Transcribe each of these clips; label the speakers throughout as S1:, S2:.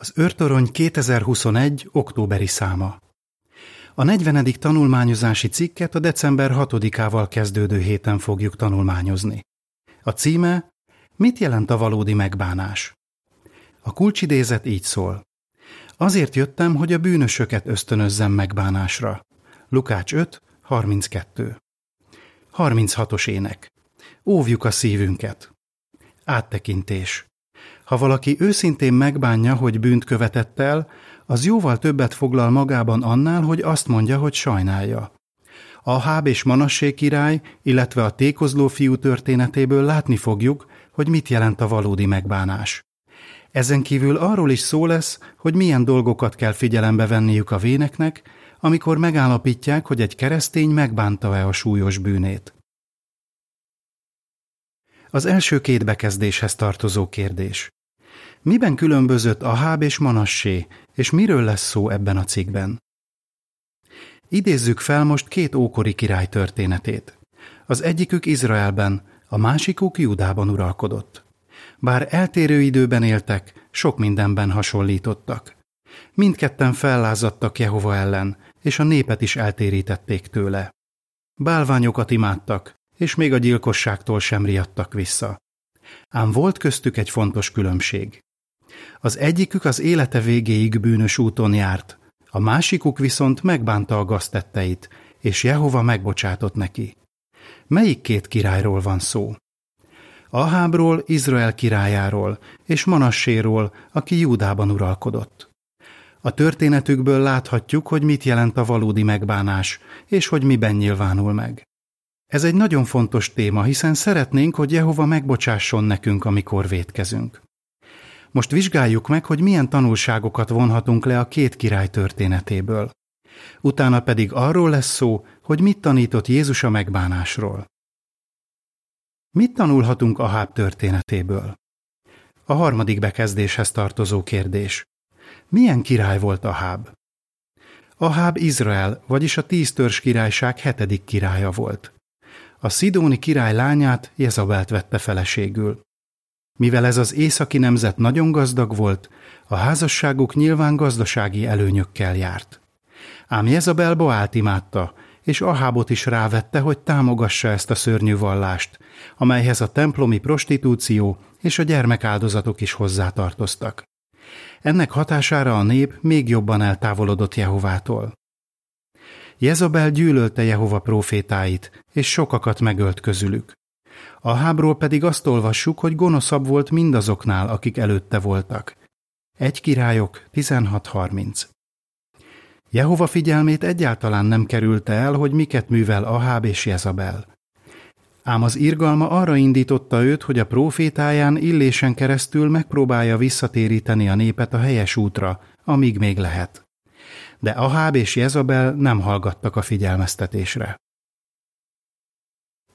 S1: Az őrtorony 2021. októberi száma. A 40. tanulmányozási cikket a december 6-ával kezdődő héten fogjuk tanulmányozni. A címe Mit jelent a valódi megbánás? A kulcsidézet így szól. Azért jöttem, hogy a bűnösöket ösztönözzem megbánásra. Lukács 5, 32. 36-os ének. Óvjuk a szívünket. Áttekintés. Ha valaki őszintén megbánja, hogy bűnt követett el, az jóval többet foglal magában annál, hogy azt mondja, hogy sajnálja. A Háb és Manassé király, illetve a tékozló fiú történetéből látni fogjuk, hogy mit jelent a valódi megbánás. Ezen kívül arról is szó lesz, hogy milyen dolgokat kell figyelembe venniük a véneknek, amikor megállapítják, hogy egy keresztény megbánta-e a súlyos bűnét. Az első két bekezdéshez tartozó kérdés. Miben különbözött Aháb és Manassé, és miről lesz szó ebben a cikkben? Idézzük fel most két ókori király történetét. Az egyikük Izraelben, a másikuk Judában uralkodott. Bár eltérő időben éltek, sok mindenben hasonlítottak. Mindketten fellázadtak Jehova ellen, és a népet is eltérítették tőle. Bálványokat imádtak, és még a gyilkosságtól sem riadtak vissza. Ám volt köztük egy fontos különbség. Az egyikük az élete végéig bűnös úton járt, a másikuk viszont megbánta a gaztetteit, és Jehova megbocsátott neki. Melyik két királyról van szó? Ahábról, Izrael királyáról, és Manasséról, aki Júdában uralkodott. A történetükből láthatjuk, hogy mit jelent a valódi megbánás, és hogy miben nyilvánul meg. Ez egy nagyon fontos téma, hiszen szeretnénk, hogy Jehova megbocsásson nekünk, amikor vétkezünk. Most vizsgáljuk meg, hogy milyen tanulságokat vonhatunk le a két király történetéből. Utána pedig arról lesz szó, hogy mit tanított Jézus a megbánásról. Mit tanulhatunk Aháb történetéből? A harmadik bekezdéshez tartozó kérdés. Milyen király volt Aháb? Aháb Izrael, vagyis a tíz törzs királyság hetedik királya volt. A szidóni király lányát Jezabelt vette feleségül. Mivel ez az északi nemzet nagyon gazdag volt, a házasságuk nyilván gazdasági előnyökkel járt. Ám Jezabel Boált imádta, és Ahábot is rávette, hogy támogassa ezt a szörnyű vallást, amelyhez a templomi prostitúció és a gyermekáldozatok is hozzátartoztak. Ennek hatására a nép még jobban eltávolodott Jehovától. Jezabel gyűlölte Jehova profétáit, és sokakat megölt közülük. A hábról pedig azt olvassuk, hogy gonoszabb volt mindazoknál, akik előtte voltak. Egy királyok 16.30 Jehova figyelmét egyáltalán nem kerülte el, hogy miket művel Aháb és Jezabel. Ám az irgalma arra indította őt, hogy a profétáján illésen keresztül megpróbálja visszatéríteni a népet a helyes útra, amíg még lehet. De Aháb és Jezabel nem hallgattak a figyelmeztetésre.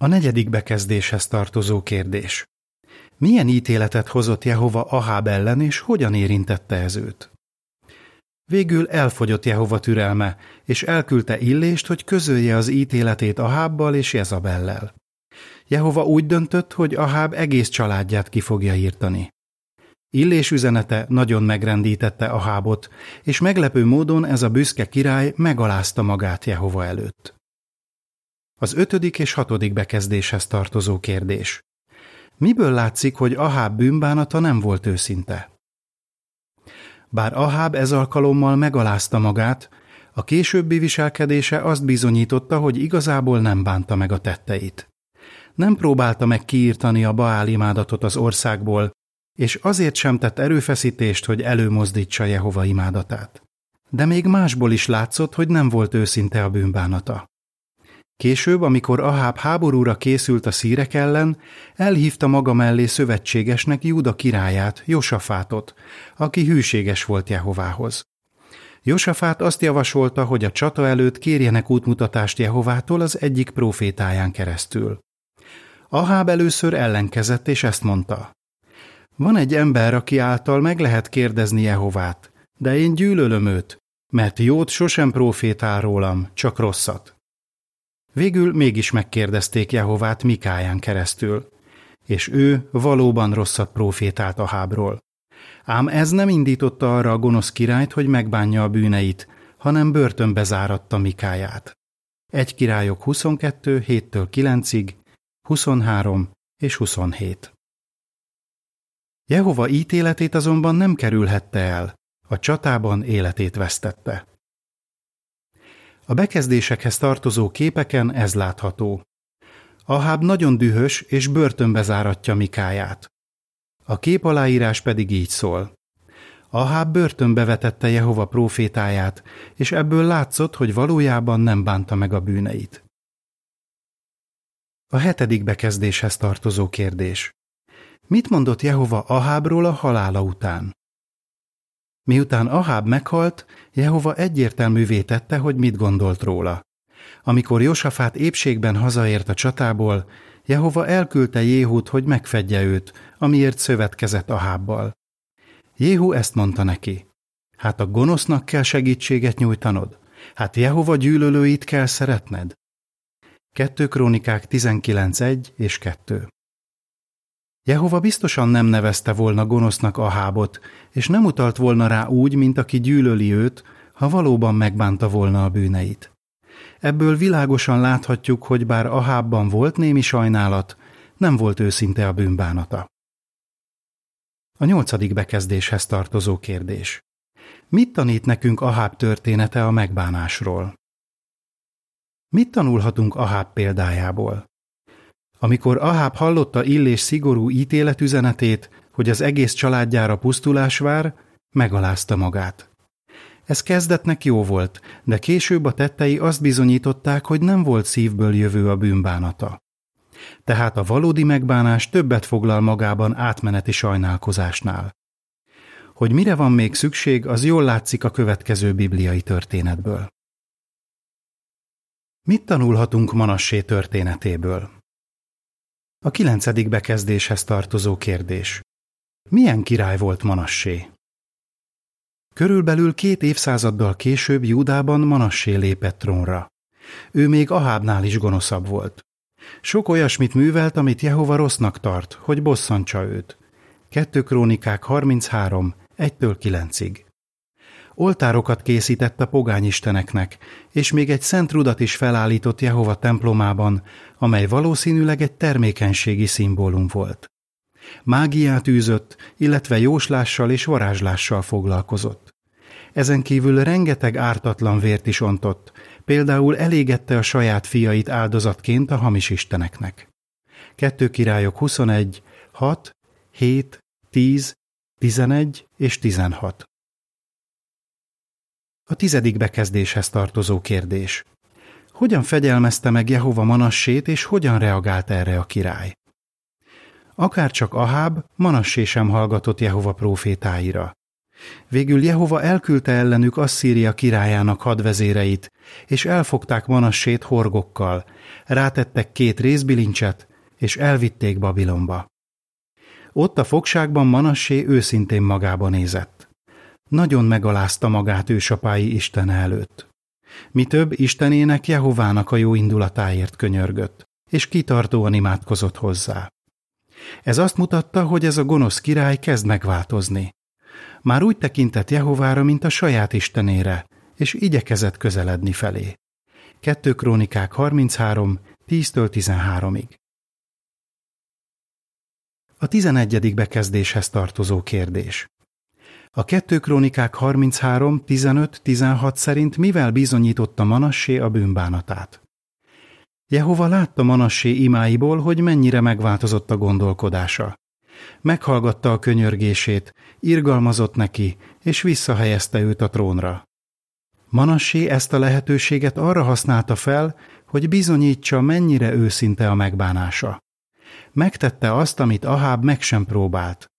S1: A negyedik bekezdéshez tartozó kérdés. Milyen ítéletet hozott Jehova Aháb ellen, és hogyan érintette ez őt? Végül elfogyott Jehova türelme, és elküldte Illést, hogy közölje az ítéletét Ahábbal és Jezabellel. Jehova úgy döntött, hogy Aháb egész családját ki fogja írtani. Illés üzenete nagyon megrendítette Ahábot, és meglepő módon ez a büszke király megalázta magát Jehova előtt. Az ötödik és hatodik bekezdéshez tartozó kérdés. Miből látszik, hogy Aháb bűnbánata nem volt őszinte? Bár Aháb ez alkalommal megalázta magát, a későbbi viselkedése azt bizonyította, hogy igazából nem bánta meg a tetteit. Nem próbálta meg kiírtani a Baál imádatot az országból, és azért sem tett erőfeszítést, hogy előmozdítsa Jehova imádatát. De még másból is látszott, hogy nem volt őszinte a bűnbánata. Később, amikor Aháb háborúra készült a szírek ellen, elhívta maga mellé szövetségesnek Júda királyát, Josafátot, aki hűséges volt Jehovához. Josafát azt javasolta, hogy a csata előtt kérjenek útmutatást Jehovától az egyik profétáján keresztül. Aháb először ellenkezett, és ezt mondta. Van egy ember, aki által meg lehet kérdezni Jehovát, de én gyűlölöm őt, mert jót sosem profétál rólam, csak rosszat. Végül mégis megkérdezték Jehovát Mikáján keresztül, és ő valóban rosszat profétált a hábról. Ám ez nem indította arra a gonosz királyt, hogy megbánja a bűneit, hanem börtönbe záratta Mikáját. Egy királyok 22, 7-től 9-ig, 23 és 27. Jehova ítéletét azonban nem kerülhette el, a csatában életét vesztette. A bekezdésekhez tartozó képeken ez látható. Aháb nagyon dühös és börtönbe záratja Mikáját. A kép aláírás pedig így szól. Aháb börtönbe vetette Jehova profétáját, és ebből látszott, hogy valójában nem bánta meg a bűneit. A hetedik bekezdéshez tartozó kérdés. Mit mondott Jehova Ahábról a halála után? Miután Aháb meghalt, Jehova egyértelművé tette, hogy mit gondolt róla. Amikor Josafát épségben hazaért a csatából, Jehova elküldte Jéhút, hogy megfedje őt, amiért szövetkezett Ahábbal. Jéhu ezt mondta neki. Hát a gonosznak kell segítséget nyújtanod? Hát Jehova gyűlölőit kell szeretned? 2 Krónikák 19.1 és 2 Jehova biztosan nem nevezte volna gonosznak Ahábot, és nem utalt volna rá úgy, mint aki gyűlöli őt, ha valóban megbánta volna a bűneit. Ebből világosan láthatjuk, hogy bár Ahábban volt némi sajnálat, nem volt őszinte a bűnbánata. A nyolcadik bekezdéshez tartozó kérdés. Mit tanít nekünk Aháb története a megbánásról? Mit tanulhatunk Aháb példájából? Amikor Aháb hallotta Illés szigorú ítéletüzenetét, hogy az egész családjára pusztulás vár, megalázta magát. Ez kezdetnek jó volt, de később a tettei azt bizonyították, hogy nem volt szívből jövő a bűnbánata. Tehát a valódi megbánás többet foglal magában átmeneti sajnálkozásnál. Hogy mire van még szükség, az jól látszik a következő bibliai történetből. Mit tanulhatunk Manassé történetéből? A kilencedik bekezdéshez tartozó kérdés. Milyen király volt Manassé? Körülbelül két évszázaddal később Júdában Manassé lépett trónra. Ő még Ahábnál is gonoszabb volt. Sok olyasmit művelt, amit Jehova rossznak tart, hogy bosszantsa őt. 2 Krónikák 33, 1-től 9-ig. Oltárokat készített a pogányisteneknek, és még egy szent rudat is felállított Jehova templomában, amely valószínűleg egy termékenységi szimbólum volt. Mágiát űzött, illetve jóslással és varázslással foglalkozott. Ezen kívül rengeteg ártatlan vért is ontott, például elégette a saját fiait áldozatként a hamis isteneknek. 2 királyok 21, 6, 7, 10, 11 és 16. A tizedik bekezdéshez tartozó kérdés. Hogyan fegyelmezte meg Jehova Manassét, és hogyan reagált erre a király? Akárcsak Aháb, Manassé sem hallgatott Jehova profétáira. Végül Jehova elküldte ellenük Asszíria királyának hadvezéreit, és elfogták Manassét horgokkal, rátettek két részbilincset, és elvitték Babilonba. Ott a fogságban Manassé őszintén magába nézett. Nagyon megalázta magát ősapái Isten előtt. Mi több Istenének Jehovának a jó indulatáért könyörgött, és kitartóan imádkozott hozzá. Ez azt mutatta, hogy ez a gonosz király kezd megváltozni. Már úgy tekintett Jehovára, mint a saját istenére, és igyekezett közeledni felé. 2 Krónikák 33, 10-től 13-ig. A 11. bekezdéshez tartozó kérdés. A 2 Krónikák 33, 15, 16 szerint mivel bizonyította Manassé a bűnbánatát? Jehova látta Manassé imáiból, hogy mennyire megváltozott a gondolkodása. Meghallgatta a könyörgését, irgalmazott neki, és visszahelyezte őt a trónra. Manassé ezt a lehetőséget arra használta fel, hogy bizonyítsa, mennyire őszinte a megbánása. Megtette azt, amit Aháb meg sem próbált.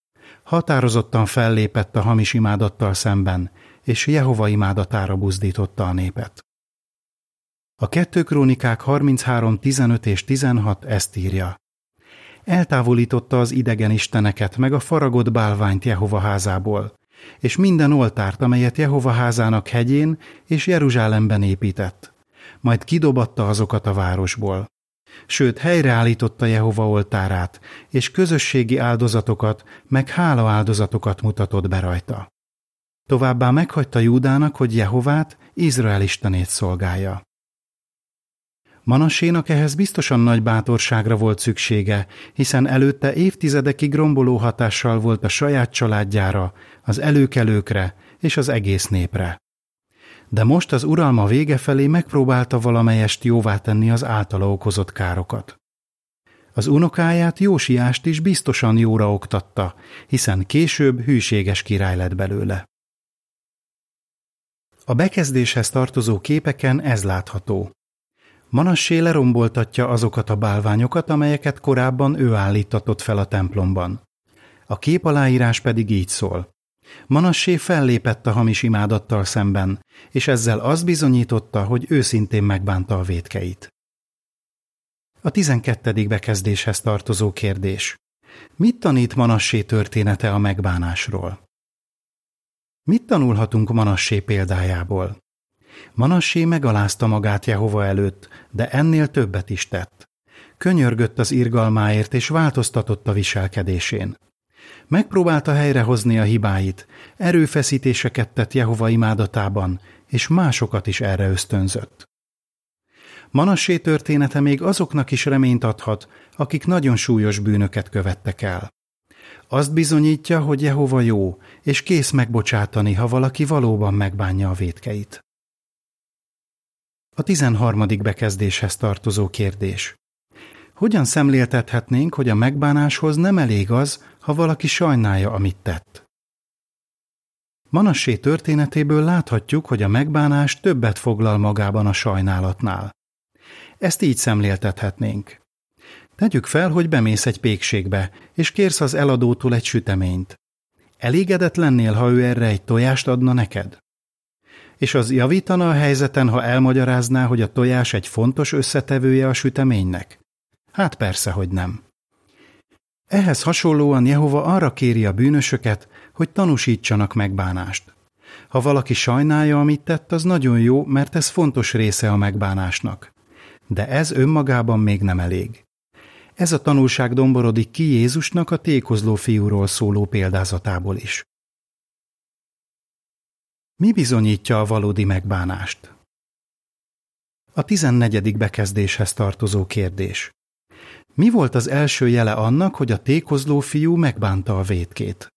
S1: Határozottan fellépett a hamis imádattal szemben, és Jehova imádatára buzdította a népet. A kettő krónikák 33, 15 és 16 ezt írja. Eltávolította az idegen isteneket, meg a faragott bálványt Jehova házából, és minden oltárt, amelyet Jehova házának hegyén és Jeruzsálemben épített. Majd kidobatta azokat a városból. Sőt helyreállította Jehova oltárát, és közösségi áldozatokat, meg hála áldozatokat mutatott be rajta. Továbbá meghagyta Júdának, hogy Jehovát, Izrael istenét szolgálja. Manassénak ehhez biztosan nagy bátorságra volt szüksége, hiszen előtte évtizedekig romboló hatással volt a saját családjára, az előkelőkre és az egész népre. De most az uralma vége felé megpróbálta valamelyest jóvá tenni az általa okozott károkat. Az unokáját Jósiást is biztosan jóra oktatta, hiszen később hűséges király lett belőle. A bekezdéshez tartozó képeken ez látható. Manassé leromboltatja azokat a bálványokat, amelyeket korábban ő állítatott fel a templomban. A kép aláírás pedig így szól. Manassé fellépett a hamis imádattal szemben, és ezzel azt bizonyította, hogy őszintén megbánta a védkeit. A tizenkettedik bekezdéshez tartozó kérdés. Mit tanít Manassé története a megbánásról? Mit tanulhatunk Manassé példájából? Manassé megalázta magát Jehova előtt, de ennél többet is tett. Könyörgött az irgalmáért és változtatott a viselkedésén. Megpróbálta helyrehozni a hibáit, erőfeszítéseket tett Jehova imádatában, és másokat is erre ösztönzött. Manassé története még azoknak is reményt adhat, akik nagyon súlyos bűnöket követtek el. Azt bizonyítja, hogy Jehova jó, és kész megbocsátani, ha valaki valóban megbánja a védkeit. A tizenharmadik bekezdéshez tartozó kérdés. Hogyan szemléltethetnénk, hogy a megbánáshoz nem elég az, ha valaki sajnálja, amit tett? Manassé történetéből láthatjuk, hogy a megbánás többet foglal magában a sajnálatnál. Ezt így szemléltethetnénk. Tegyük fel, hogy bemész egy pékségbe, és kérsz az eladótól egy süteményt. Elégedett lennél, ha ő erre egy tojást adna neked? És az javítana a helyzeten, ha elmagyarázná, hogy a tojás egy fontos összetevője a süteménynek? Hát persze, hogy nem. Ehhez hasonlóan Jehova arra kéri a bűnösöket, hogy tanúsítsanak megbánást. Ha valaki sajnálja, amit tett, az nagyon jó, mert ez fontos része a megbánásnak. De ez önmagában még nem elég. Ez a tanulság domborodik ki Jézusnak a tékozló fiúról szóló példázatából is. Mi bizonyítja a valódi megbánást? A tizennegyedik bekezdéshez tartozó kérdés. Mi volt az első jele annak, hogy a tékozló fiú megbánta a vétkét?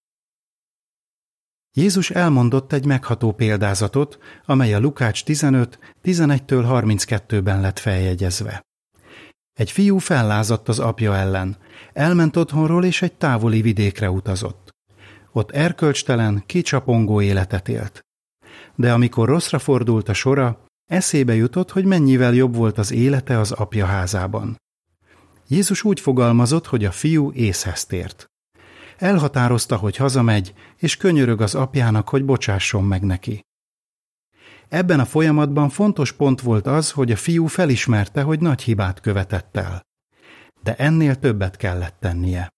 S1: Jézus elmondott egy megható példázatot, amely a Lukács 15, 11-től 32-ben lett feljegyezve. Egy fiú fellázadt az apja ellen, elment otthonról és egy távoli vidékre utazott. Ott erkölcstelen, kicsapongó életet élt. De amikor rosszra fordult a sora, eszébe jutott, hogy mennyivel jobb volt az élete az apja házában. Jézus úgy fogalmazott, hogy a fiú észhez tért. Elhatározta, hogy hazamegy, és könyörög az apjának, hogy bocsásson meg neki. Ebben a folyamatban fontos pont volt az, hogy a fiú felismerte, hogy nagy hibát követett el. De ennél többet kellett tennie.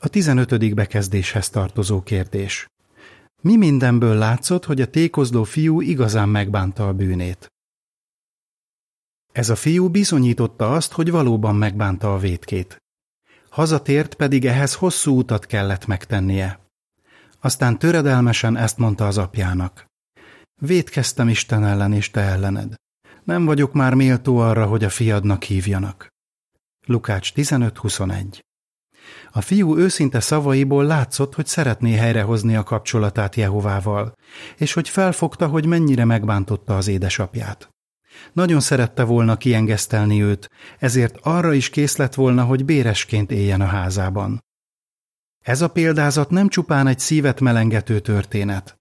S1: A 15. bekezdéshez tartozó kérdés. Mi mindenből látszott, hogy a tékozló fiú igazán megbánta a bűnét? Ez a fiú bizonyította azt, hogy valóban megbánta a vétkét. Hazatért pedig ehhez hosszú utat kellett megtennie. Aztán töredelmesen ezt mondta az apjának. Védkeztem Isten ellen és te ellened. Nem vagyok már méltó arra, hogy a fiadnak hívjanak. Lukács 15.21 A fiú őszinte szavaiból látszott, hogy szeretné helyrehozni a kapcsolatát Jehovával, és hogy felfogta, hogy mennyire megbántotta az édesapját. Nagyon szerette volna kiengesztelni őt, ezért arra is kész lett volna, hogy béresként éljen a házában. Ez a példázat nem csupán egy szívet melengető történet.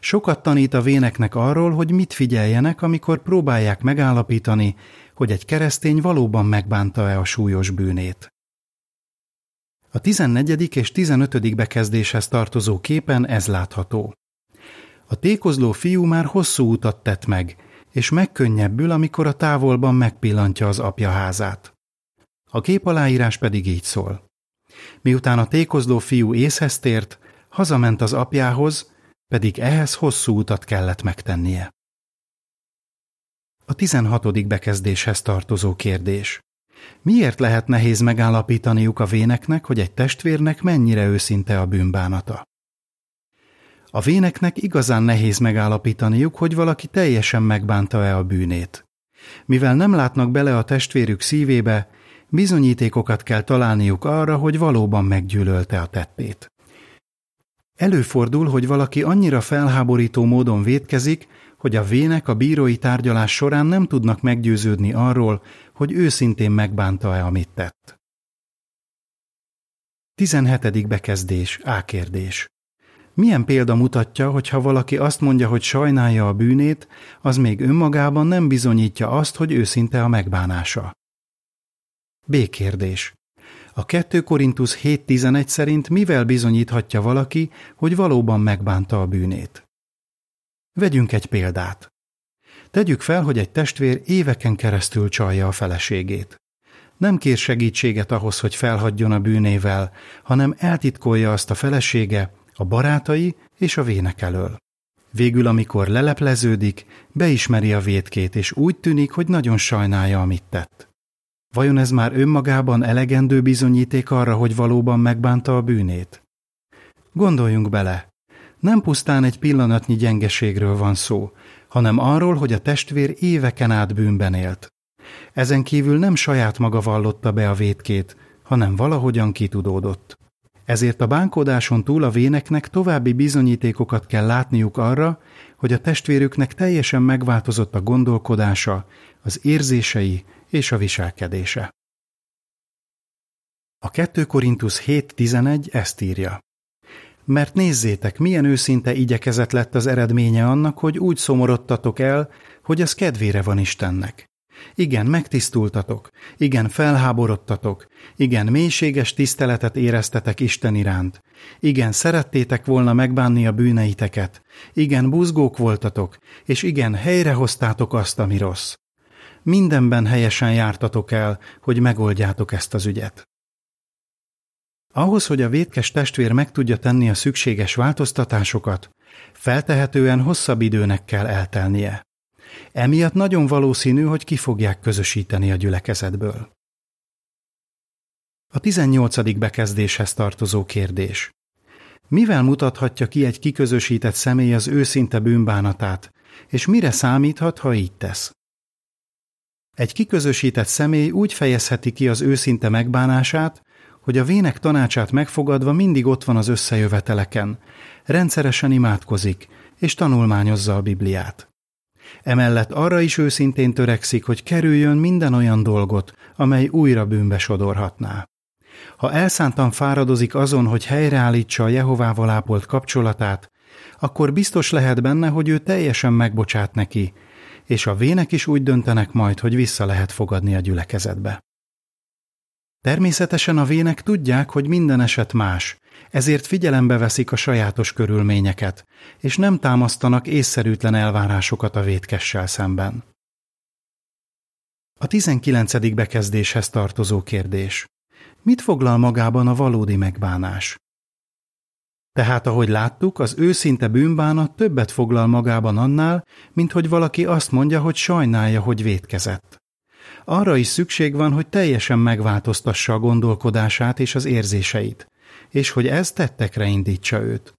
S1: Sokat tanít a véneknek arról, hogy mit figyeljenek, amikor próbálják megállapítani, hogy egy keresztény valóban megbánta-e a súlyos bűnét. A 14. és 15. bekezdéshez tartozó képen ez látható. A tékozló fiú már hosszú utat tett meg, és megkönnyebbül, amikor a távolban megpillantja az apja házát. A kép aláírás pedig így szól. Miután a tékozló fiú észhez tért, hazament az apjához, pedig ehhez hosszú utat kellett megtennie. A 16. bekezdéshez tartozó kérdés. Miért lehet nehéz megállapítaniuk a véneknek, hogy egy testvérnek mennyire őszinte a bűnbánata? A véneknek igazán nehéz megállapítaniuk, hogy valaki teljesen megbánta-e a bűnét. Mivel nem látnak bele a testvérük szívébe, bizonyítékokat kell találniuk arra, hogy valóban meggyűlölte a tettét. Előfordul, hogy valaki annyira felháborító módon vétkezik, hogy a vének a bírói tárgyalás során nem tudnak meggyőződni arról, hogy őszintén megbánta-e, amit tett. 17. bekezdés, A kérdés. Milyen példa mutatja, hogy ha valaki azt mondja, hogy sajnálja a bűnét, az még önmagában nem bizonyítja azt, hogy őszinte a megbánása? B kérdés. A 2 Korintus 7.11 szerint mivel bizonyíthatja valaki, hogy valóban megbánta a bűnét? Vegyünk egy példát. Tegyük fel, hogy egy testvér éveken keresztül csalja a feleségét. Nem kér segítséget ahhoz, hogy felhagyjon a bűnével, hanem eltitkolja azt a felesége, a barátai és a vének elől. Végül, amikor lelepleződik, beismeri a vétkét, és úgy tűnik, hogy nagyon sajnálja, amit tett. Vajon ez már önmagában elegendő bizonyíték arra, hogy valóban megbánta a bűnét? Gondoljunk bele, nem pusztán egy pillanatnyi gyengeségről van szó, hanem arról, hogy a testvér éveken át bűnben élt. Ezen kívül nem saját maga vallotta be a vétkét, hanem valahogyan kitudódott. Ezért a bánkodáson túl a véneknek további bizonyítékokat kell látniuk arra, hogy a testvérüknek teljesen megváltozott a gondolkodása, az érzései és a viselkedése. A 2 Korintus 7.11 ezt írja. Mert nézzétek, milyen őszinte igyekezet lett az eredménye annak, hogy úgy szomorodtatok el, hogy az kedvére van Istennek. Igen, megtisztultatok, igen, felháborodtatok, igen, mélységes tiszteletet éreztetek Isten iránt, igen, szerettétek volna megbánni a bűneiteket, igen, buzgók voltatok, és igen, helyrehoztátok azt, ami rossz. Mindenben helyesen jártatok el, hogy megoldjátok ezt az ügyet. Ahhoz, hogy a vétkes testvér meg tudja tenni a szükséges változtatásokat, feltehetően hosszabb időnek kell eltelnie. Emiatt nagyon valószínű, hogy ki fogják közösíteni a gyülekezetből. A 18. bekezdéshez tartozó kérdés. Mivel mutathatja ki egy kiközösített személy az őszinte bűnbánatát, és mire számíthat, ha így tesz? Egy kiközösített személy úgy fejezheti ki az őszinte megbánását, hogy a vének tanácsát megfogadva mindig ott van az összejöveteleken, rendszeresen imádkozik, és tanulmányozza a Bibliát. Emellett arra is őszintén törekszik, hogy kerüljön minden olyan dolgot, amely újra bűnbe sodorhatná. Ha elszántan fáradozik azon, hogy helyreállítsa a Jehovával ápolt kapcsolatát, akkor biztos lehet benne, hogy ő teljesen megbocsát neki, és a vének is úgy döntenek majd, hogy vissza lehet fogadni a gyülekezetbe. Természetesen a vének tudják, hogy minden eset más, ezért figyelembe veszik a sajátos körülményeket, és nem támasztanak észszerűtlen elvárásokat a vétkessel szemben. A 19. bekezdéshez tartozó kérdés. Mit foglal magában a valódi megbánás? Tehát, ahogy láttuk, az őszinte bűnbánat többet foglal magában annál, mint hogy valaki azt mondja, hogy sajnálja, hogy vétkezett. Arra is szükség van, hogy teljesen megváltoztassa a gondolkodását és az érzéseit, és hogy ez tettekre indítsa őt.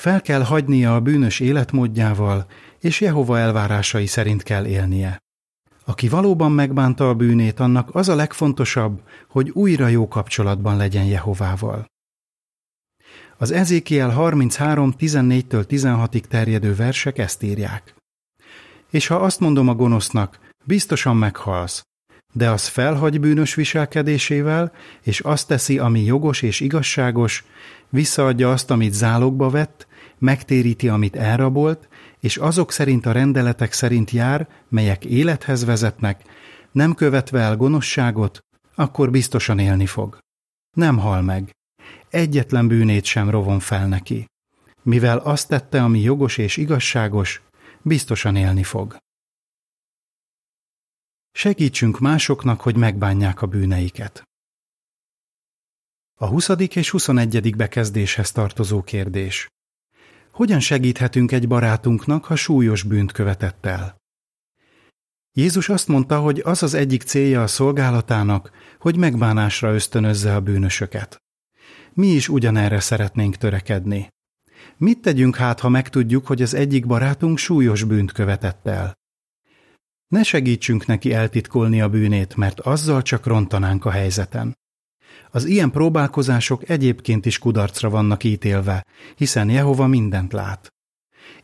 S1: Fel kell hagynia a bűnös életmódjával, és Jehova elvárásai szerint kell élnie. Aki valóban megbánta a bűnét, annak az a legfontosabb, hogy újra jó kapcsolatban legyen Jehovával. Az Ezékiel 33, 14-től 16-ig terjedő versek ezt írják. És ha azt mondom a gonosznak, biztosan meghalsz, de az felhagy bűnös viselkedésével, és azt teszi, ami jogos és igazságos, visszaadja azt, amit zálogba vett, megtéríti, amit elrabolt, és azok szerint a rendeletek szerint jár, melyek élethez vezetnek, nem követve el gonoszságot, akkor biztosan élni fog. Nem hal meg. Egyetlen bűnét sem rovon fel neki. Mivel azt tette, ami jogos és igazságos, biztosan élni fog. Segítsünk másoknak, hogy megbánják a bűneiket. A 20. és 21. bekezdéshez tartozó kérdés. Hogyan segíthetünk egy barátunknak, ha súlyos bűnt követett el? Jézus azt mondta, hogy az az egyik célja a szolgálatának, hogy megbánásra ösztönözze a bűnösöket. Mi is ugyanerre szeretnénk törekedni. Mit tegyünk hát, ha megtudjuk, hogy az egyik barátunk súlyos bűnt követett el? Ne segítsünk neki eltitkolni a bűnét, mert azzal csak rontanánk a helyzeten. Az ilyen próbálkozások egyébként is kudarcra vannak ítélve, hiszen Jehova mindent lát.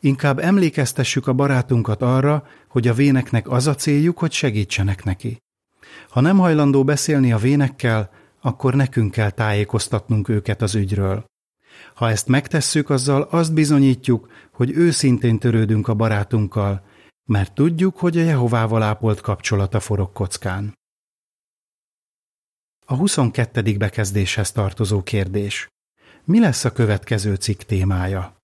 S1: Inkább emlékeztessük a barátunkat arra, hogy a véneknek az a céljuk, hogy segítsenek neki. Ha nem hajlandó beszélni a vénekkel, akkor nekünk kell tájékoztatnunk őket az ügyről. Ha ezt megtesszük, azzal azt bizonyítjuk, hogy őszintén törődünk a barátunkkal, mert tudjuk, hogy a Jehovával ápolt kapcsolata forog kockán. A 22. bekezdéshez tartozó kérdés. Mi lesz a következő cikk témája?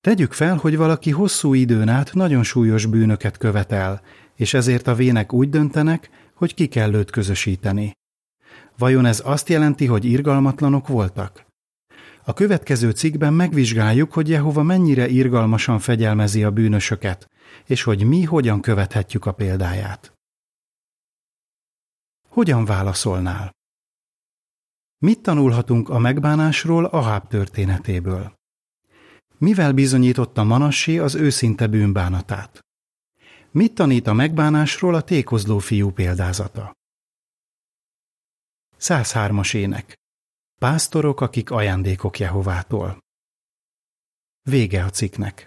S1: Tegyük fel, hogy valaki hosszú időn át nagyon súlyos bűnöket követel, és ezért a vének úgy döntenek, hogy ki kell őt közösíteni. Vajon ez azt jelenti, hogy irgalmatlanok voltak? A következő cikkben megvizsgáljuk, hogy Jehova mennyire irgalmasan fegyelmezi a bűnösöket, és hogy mi hogyan követhetjük a példáját. Hogyan válaszolnál? Mit tanulhatunk a megbánásról Aháb történetéből? Mivel bizonyította Manassé az őszinte bűnbánatát? Mit tanít a megbánásról a tékozló fiú példázata? 103-as ének Pásztorok, akik ajándékok Jehovától. Vége a cikknek.